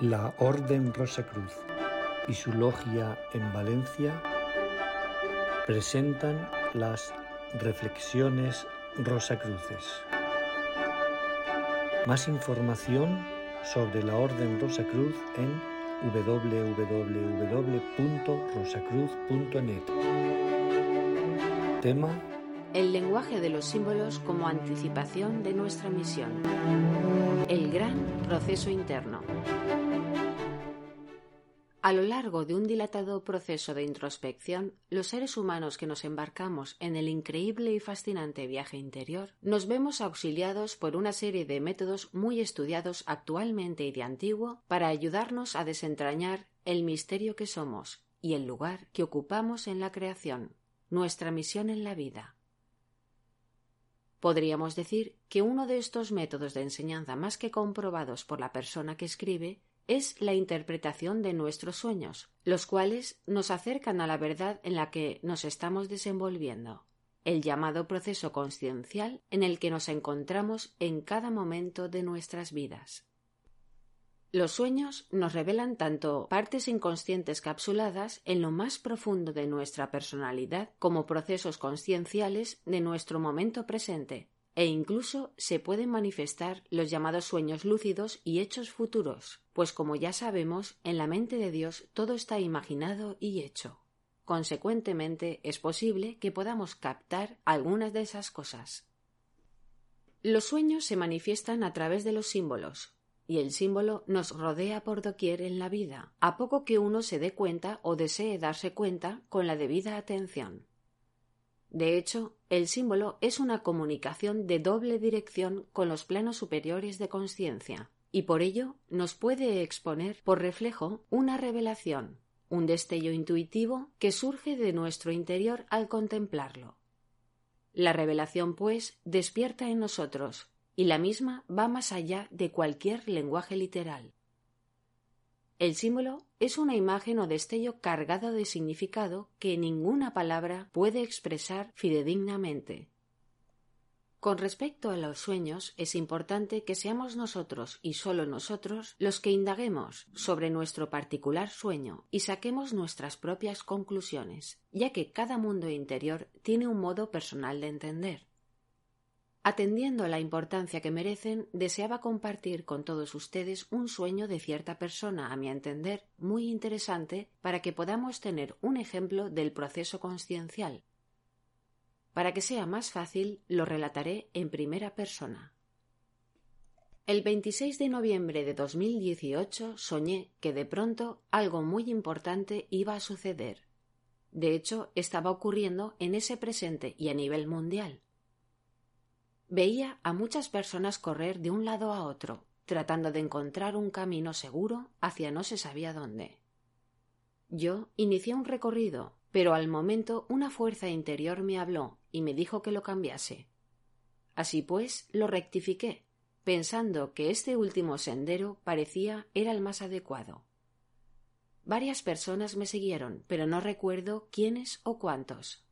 La Orden Rosacruz y su logia en Valencia presentan las Reflexiones Rosacruces. Más información sobre la Orden Rosacruz en www.rosacruz.net. Tema El lenguaje de los símbolos como anticipación de nuestra misión. El gran proceso interno. A lo largo de un dilatado proceso de introspección, los seres humanos que nos embarcamos en el increíble y fascinante viaje interior nos vemos auxiliados por una serie de métodos muy estudiados actualmente y de antiguo para ayudarnos a desentrañar el misterio que somos y el lugar que ocupamos en la creación, nuestra misión en la vida. Podríamos decir que uno de estos métodos de enseñanza más que comprobados por la persona que escribe es la interpretación de nuestros sueños, los cuales nos acercan a la verdad en la que nos estamos desenvolviendo, el llamado proceso consciencial en el que nos encontramos en cada momento de nuestras vidas. Los sueños nos revelan tanto partes inconscientes capsuladas en lo más profundo de nuestra personalidad como procesos conscienciales de nuestro momento presente, e incluso se pueden manifestar los llamados sueños lúcidos y hechos futuros, pues como ya sabemos, en la mente de Dios todo está imaginado y hecho. Consecuentemente, es posible que podamos captar algunas de esas cosas. Los sueños se manifiestan a través de los símbolos, y el símbolo nos rodea por doquier en la vida, a poco que uno se dé cuenta o desee darse cuenta con la debida atención. De hecho, el símbolo es una comunicación de doble dirección con los planos superiores de conciencia, y por ello nos puede exponer por reflejo una revelación, un destello intuitivo que surge de nuestro interior al contemplarlo. La revelación, pues, despierta en nosotros, y la misma va más allá de cualquier lenguaje literal. El símbolo es una imagen o destello cargado de significado que ninguna palabra puede expresar fidedignamente. Con respecto a los sueños, es importante que seamos nosotros y solo nosotros los que indaguemos sobre nuestro particular sueño y saquemos nuestras propias conclusiones, ya que cada mundo interior tiene un modo personal de entender. Atendiendo a la importancia que merecen, deseaba compartir con todos ustedes un sueño de cierta persona, a mi entender, muy interesante para que podamos tener un ejemplo del proceso consciencial. Para que sea más fácil, lo relataré en primera persona. El 26 de noviembre de 2018 soñé que de pronto algo muy importante iba a suceder. De hecho, estaba ocurriendo en ese presente y a nivel mundial. Veía a muchas personas correr de un lado a otro, tratando de encontrar un camino seguro hacia no se sabía dónde. Yo inicié un recorrido, pero al momento una fuerza interior me habló y me dijo que lo cambiase. Así pues, lo rectifiqué, pensando que este último sendero parecía era el más adecuado. Varias personas me siguieron, pero no recuerdo quiénes o cuántos.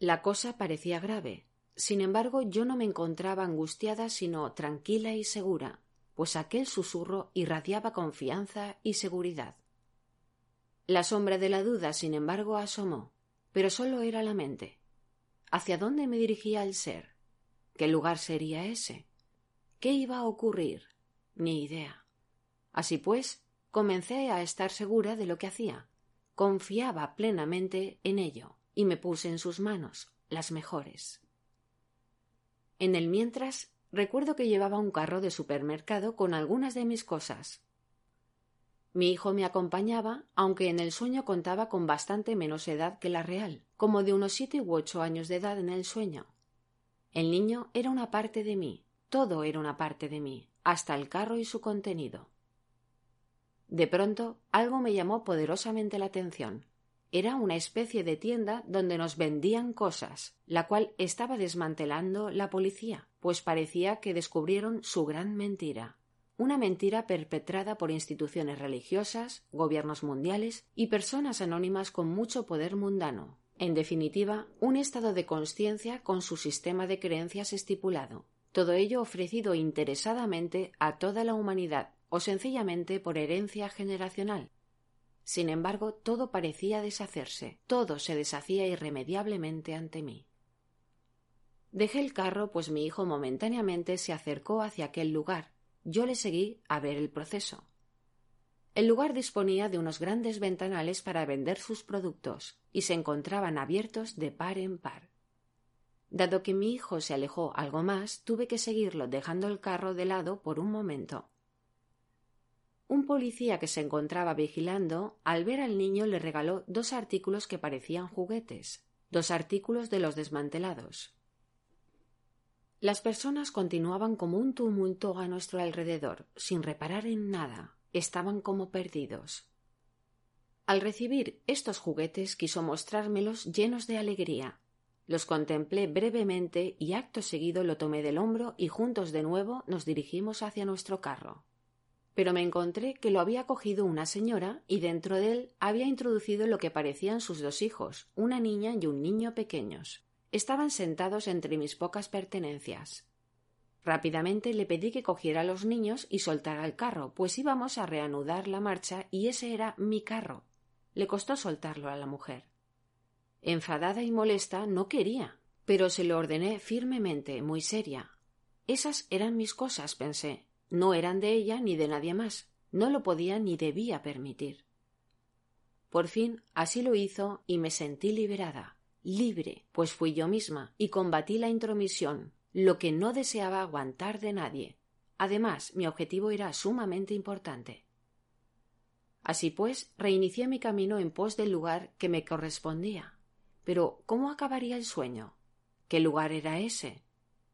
La cosa parecía grave, sin embargo, yo no me encontraba angustiada, sino tranquila y segura, pues aquel susurro irradiaba confianza y seguridad. La sombra de la duda, sin embargo, asomó, pero sólo era la mente. ¿Hacia dónde me dirigía el ser? ¿Qué lugar sería ese? ¿Qué iba a ocurrir? Ni idea. Así pues, comencé a estar segura de lo que hacía. Confiaba plenamente en ello, y me puse en sus manos, las mejores. En el mientras, recuerdo que llevaba un carro de supermercado con algunas de mis cosas. Mi hijo me acompañaba, aunque en el sueño contaba con bastante menos edad que la real, como de unos siete u ocho años de edad en el sueño. El niño era una parte de mí, todo era una parte de mí, hasta el carro y su contenido. De pronto algo me llamó poderosamente la atención. Era una especie de tienda donde nos vendían cosas, la cual estaba desmantelando la policía, pues parecía que descubrieron su gran mentira. Una mentira perpetrada por instituciones religiosas, gobiernos mundiales y personas anónimas con mucho poder mundano. En definitiva, un estado de conciencia con su sistema de creencias estipulado, todo ello ofrecido interesadamente a toda la humanidad o sencillamente por herencia generacional. Sin embargo, todo parecía deshacerse, todo se deshacía irremediablemente ante mí. Dejé el carro, pues mi hijo momentáneamente se acercó hacia aquel lugar. Yo le seguí a ver el proceso. El lugar disponía de unos grandes ventanales para vender sus productos, y se encontraban abiertos de par en par. Dado que mi hijo se alejó algo más, tuve que seguirlo dejando el carro de lado por un momento. Un policía que se encontraba vigilando, al ver al niño le regaló dos artículos que parecían juguetes, dos artículos de los desmantelados. Las personas continuaban como un tumulto a nuestro alrededor, sin reparar en nada, estaban como perdidos. Al recibir estos juguetes quiso mostrármelos llenos de alegría, los contemplé brevemente y acto seguido lo tomé del hombro y juntos de nuevo nos dirigimos hacia nuestro carro. Pero me encontré que lo había cogido una señora y dentro de él había introducido lo que parecían sus dos hijos, una niña y un niño pequeños. Estaban sentados entre mis pocas pertenencias. Rápidamente le pedí que cogiera a los niños y soltara el carro, pues íbamos a reanudar la marcha y ese era mi carro. Le costó soltarlo a la mujer. Enfadada y molesta, no quería, pero se lo ordené firmemente, muy seria. Esas eran mis cosas, pensé. No eran de ella ni de nadie más. No lo podía ni debía permitir. Por fin así lo hizo y me sentí liberada, libre, pues fui yo misma y combatí la intromisión, lo que no deseaba aguantar de nadie. Además, mi objetivo era sumamente importante. Así pues, reinicié mi camino en pos del lugar que me correspondía. Pero ¿cómo acabaría el sueño? ¿Qué lugar era ese?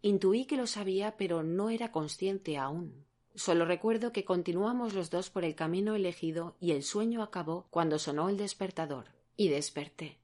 Intuí que lo sabía, pero no era consciente aún. Solo recuerdo que continuamos los dos por el camino elegido y el sueño acabó cuando sonó el despertador. Y desperté.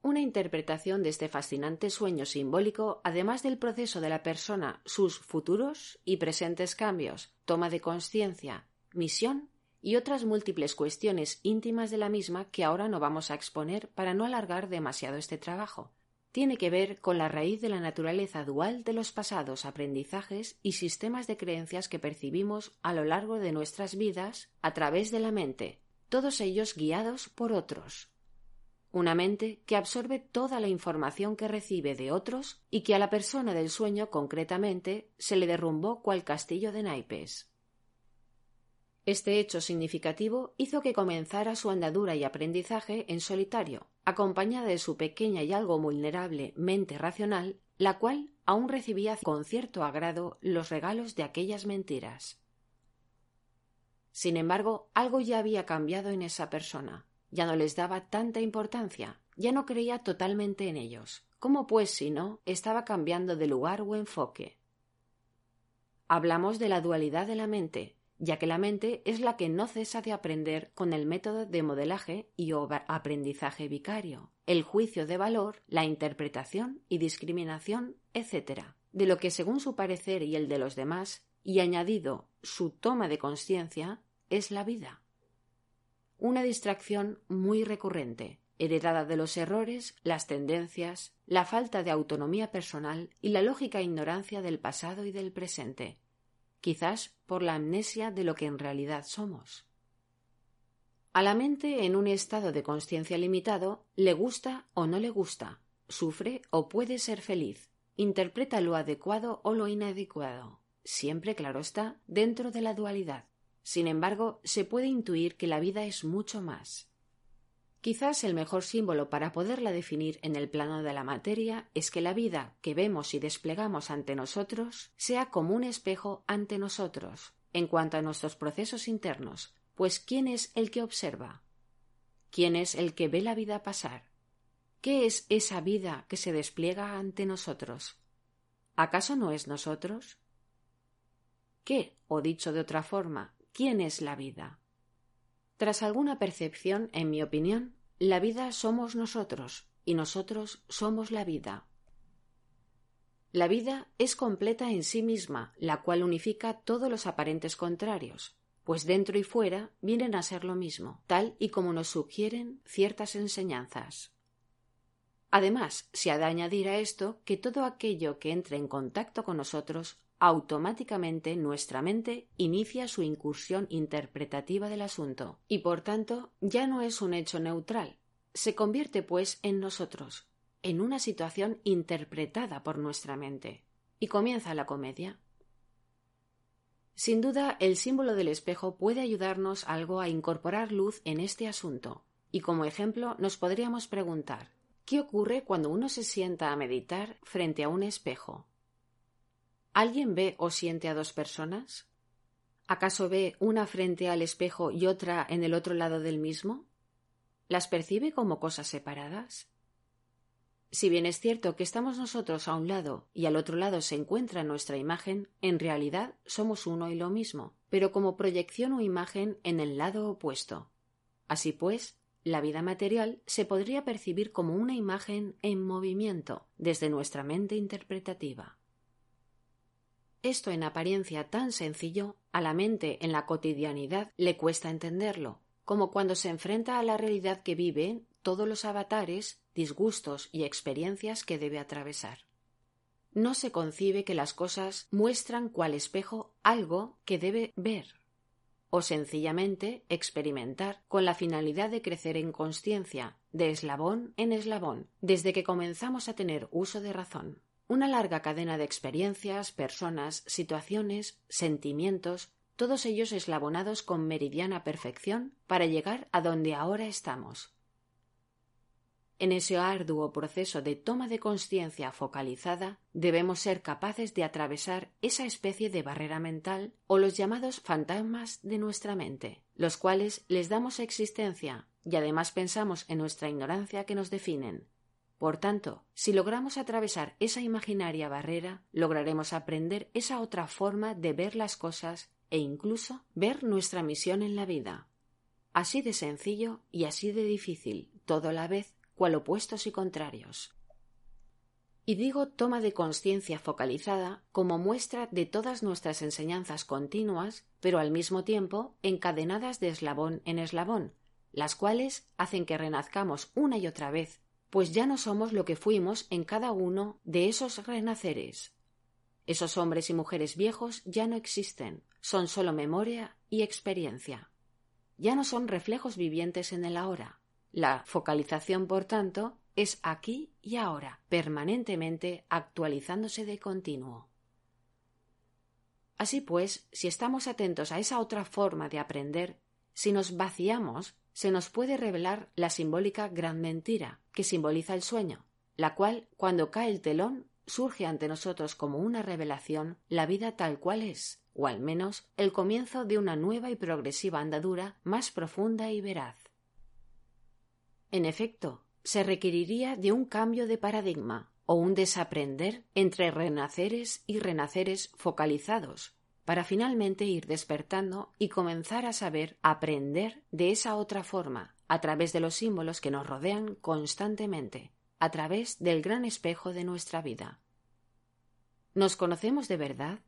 Una interpretación de este fascinante sueño simbólico, además del proceso de la persona, sus futuros y presentes cambios, toma de conciencia, misión y otras múltiples cuestiones íntimas de la misma que ahora no vamos a exponer para no alargar demasiado este trabajo. Tiene que ver con la raíz de la naturaleza dual de los pasados aprendizajes y sistemas de creencias que percibimos a lo largo de nuestras vidas a través de la mente, todos ellos guiados por otros. Una mente que absorbe toda la información que recibe de otros y que a la persona del sueño concretamente se le derrumbó cual castillo de naipes. Este hecho significativo hizo que comenzara su andadura y aprendizaje en solitario, acompañada de su pequeña y algo vulnerable mente racional, la cual aún recibía con cierto agrado los regalos de aquellas mentiras. Sin embargo, algo ya había cambiado en esa persona. Ya no les daba tanta importancia, ya no creía totalmente en ellos. ¿Cómo pues si no estaba cambiando de lugar o enfoque? Hablamos de la dualidad de la mente, ya que la mente es la que no cesa de aprender con el método de modelaje y aprendizaje vicario, el juicio de valor, la interpretación y discriminación, etc., de lo que según su parecer y el de los demás, y añadido su toma de conciencia, es la vida. Una distracción muy recurrente, heredada de los errores, las tendencias, la falta de autonomía personal y la lógica ignorancia del pasado y del presente, quizás por la amnesia de lo que en realidad somos. A la mente en un estado de conciencia limitado le gusta o no le gusta, sufre o puede ser feliz, interpreta lo adecuado o lo inadecuado, siempre claro está, dentro de la dualidad. Sin embargo, se puede intuir que la vida es mucho más. Quizás el mejor símbolo para poderla definir en el plano de la materia es que la vida que vemos y desplegamos ante nosotros sea como un espejo ante nosotros, en cuanto a nuestros procesos internos, pues ¿quién es el que observa? ¿Quién es el que ve la vida pasar? ¿Qué es esa vida que se despliega ante nosotros? ¿Acaso no es nosotros? ¿Qué, o dicho de otra forma, quién es la vida? Tras alguna percepción, en mi opinión, la vida somos nosotros y nosotros somos la vida. La vida es completa en sí misma, la cual unifica todos los aparentes contrarios, pues dentro y fuera vienen a ser lo mismo, tal y como nos sugieren ciertas enseñanzas. Además, se ha de añadir a esto que todo aquello que entre en contacto con nosotros, automáticamente nuestra mente inicia su incursión interpretativa del asunto, y por tanto ya no es un hecho neutral. Se convierte, pues, en nosotros, en una situación interpretada por nuestra mente. Y comienza la comedia. Sin duda, el símbolo del espejo puede ayudarnos algo a incorporar luz en este asunto, y como ejemplo nos podríamos preguntar ¿Qué ocurre cuando uno se sienta a meditar frente a un espejo? ¿Alguien ve o siente a dos personas? ¿Acaso ve una frente al espejo y otra en el otro lado del mismo? ¿Las percibe como cosas separadas? Si bien es cierto que estamos nosotros a un lado y al otro lado se encuentra nuestra imagen, en realidad somos uno y lo mismo, pero como proyección o imagen en el lado opuesto. Así pues, la vida material se podría percibir como una imagen en movimiento desde nuestra mente interpretativa. Esto en apariencia tan sencillo, a la mente en la cotidianidad le cuesta entenderlo, como cuando se enfrenta a la realidad que vive todos los avatares, disgustos y experiencias que debe atravesar. No se concibe que las cosas muestran cual espejo algo que debe ver, o sencillamente experimentar con la finalidad de crecer en conciencia, de eslabón en eslabón, desde que comenzamos a tener uso de razón. Una larga cadena de experiencias, personas, situaciones, sentimientos, todos ellos eslabonados con meridiana perfección para llegar a donde ahora estamos, en ese arduo proceso de toma de conciencia focalizada, debemos ser capaces de atravesar esa especie de barrera mental o los llamados fantasmas de nuestra mente, los cuales les damos existencia y además pensamos en nuestra ignorancia que nos definen. Por tanto, si logramos atravesar esa imaginaria barrera, lograremos aprender esa otra forma de ver las cosas e incluso ver nuestra misión en la vida. Así de sencillo y así de difícil, todo a la vez, cual opuestos y contrarios. Y digo toma de conciencia focalizada como muestra de todas nuestras enseñanzas continuas, pero al mismo tiempo encadenadas de eslabón en eslabón, las cuales hacen que renazcamos una y otra vez, pues ya no somos lo que fuimos en cada uno de esos renaceres. Esos hombres y mujeres viejos ya no existen, son sólo memoria y experiencia. Ya no son reflejos vivientes en el ahora, la focalización, por tanto, es aquí y ahora, permanentemente actualizándose de continuo. Así pues, si estamos atentos a esa otra forma de aprender, si nos vaciamos, se nos puede revelar la simbólica gran mentira, que simboliza el sueño, la cual, cuando cae el telón, surge ante nosotros como una revelación la vida tal cual es, o al menos el comienzo de una nueva y progresiva andadura más profunda y veraz. En efecto, se requeriría de un cambio de paradigma o un desaprender entre renaceres y renaceres focalizados, para finalmente ir despertando y comenzar a saber aprender de esa otra forma, a través de los símbolos que nos rodean constantemente, a través del gran espejo de nuestra vida. ¿Nos conocemos de verdad?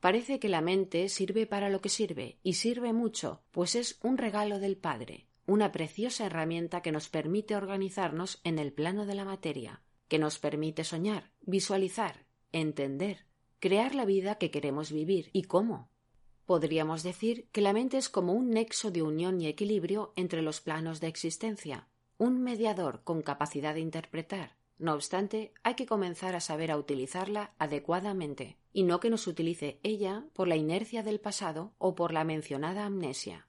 Parece que la mente sirve para lo que sirve, y sirve mucho, pues es un regalo del Padre, una preciosa herramienta que nos permite organizarnos en el plano de la materia, que nos permite soñar, visualizar, entender, crear la vida que queremos vivir y cómo. Podríamos decir que la mente es como un nexo de unión y equilibrio entre los planos de existencia, un mediador con capacidad de interpretar. No obstante, hay que comenzar a saber a utilizarla adecuadamente, y no que nos utilice ella por la inercia del pasado o por la mencionada amnesia.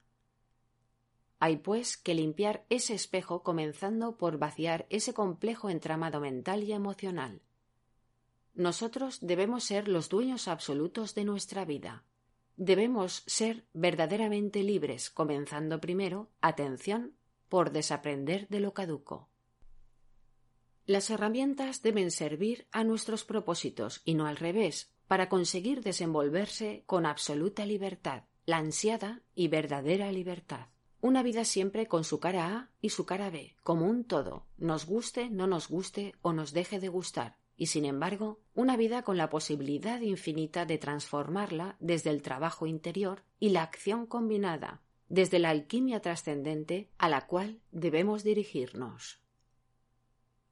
Hay, pues, que limpiar ese espejo comenzando por vaciar ese complejo entramado mental y emocional. Nosotros debemos ser los dueños absolutos de nuestra vida. Debemos ser verdaderamente libres, comenzando primero, atención, por desaprender de lo caduco. Las herramientas deben servir a nuestros propósitos y no al revés, para conseguir desenvolverse con absoluta libertad, la ansiada y verdadera libertad. Una vida siempre con su cara A y su cara B, como un todo, nos guste, no nos guste o nos deje de gustar, y sin embargo, una vida con la posibilidad infinita de transformarla desde el trabajo interior y la acción combinada, desde la alquimia trascendente a la cual debemos dirigirnos.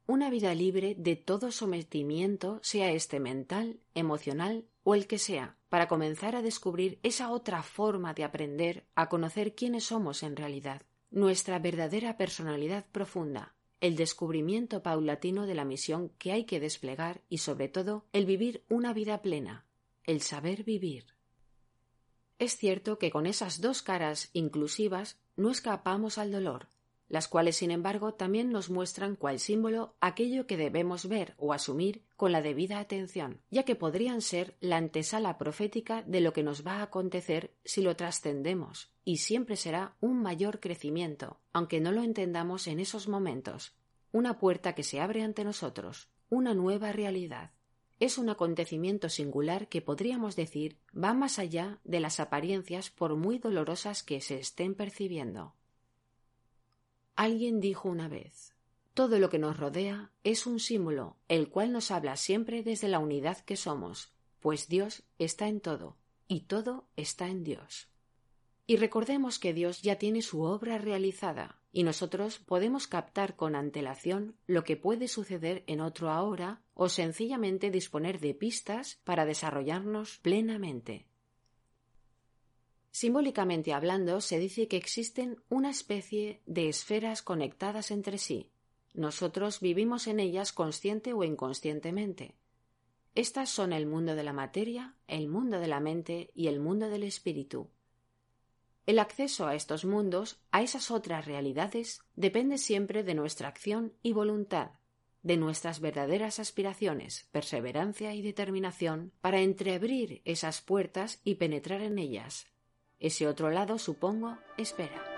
una vida libre de todo sometimiento, sea este mental, emocional o el que sea, para comenzar a descubrir esa otra forma de aprender a conocer quiénes somos en realidad, nuestra verdadera personalidad profunda, el descubrimiento paulatino de la misión que hay que desplegar y sobre todo el vivir una vida plena, el saber vivir. Es cierto que con esas dos caras inclusivas no escapamos al dolor, las cuales, sin embargo, también nos muestran cual símbolo aquello que debemos ver o asumir con la debida atención, ya que podrían ser la antesala profética de lo que nos va a acontecer si lo trascendemos, y siempre será un mayor crecimiento, aunque no lo entendamos en esos momentos, una puerta que se abre ante nosotros, una nueva realidad. Es un acontecimiento singular que podríamos decir va más allá de las apariencias por muy dolorosas que se estén percibiendo. Alguien dijo una vez todo lo que nos rodea es un símbolo, el cual nos habla siempre desde la unidad que somos, pues Dios está en todo, y todo está en Dios. Y recordemos que Dios ya tiene su obra realizada, y nosotros podemos captar con antelación lo que puede suceder en otro ahora, o sencillamente disponer de pistas para desarrollarnos plenamente. Simbólicamente hablando, se dice que existen una especie de esferas conectadas entre sí. Nosotros vivimos en ellas consciente o inconscientemente. Estas son el mundo de la materia, el mundo de la mente y el mundo del espíritu. El acceso a estos mundos, a esas otras realidades, depende siempre de nuestra acción y voluntad, de nuestras verdaderas aspiraciones, perseverancia y determinación para entreabrir esas puertas y penetrar en ellas, ese otro lado, supongo, espera.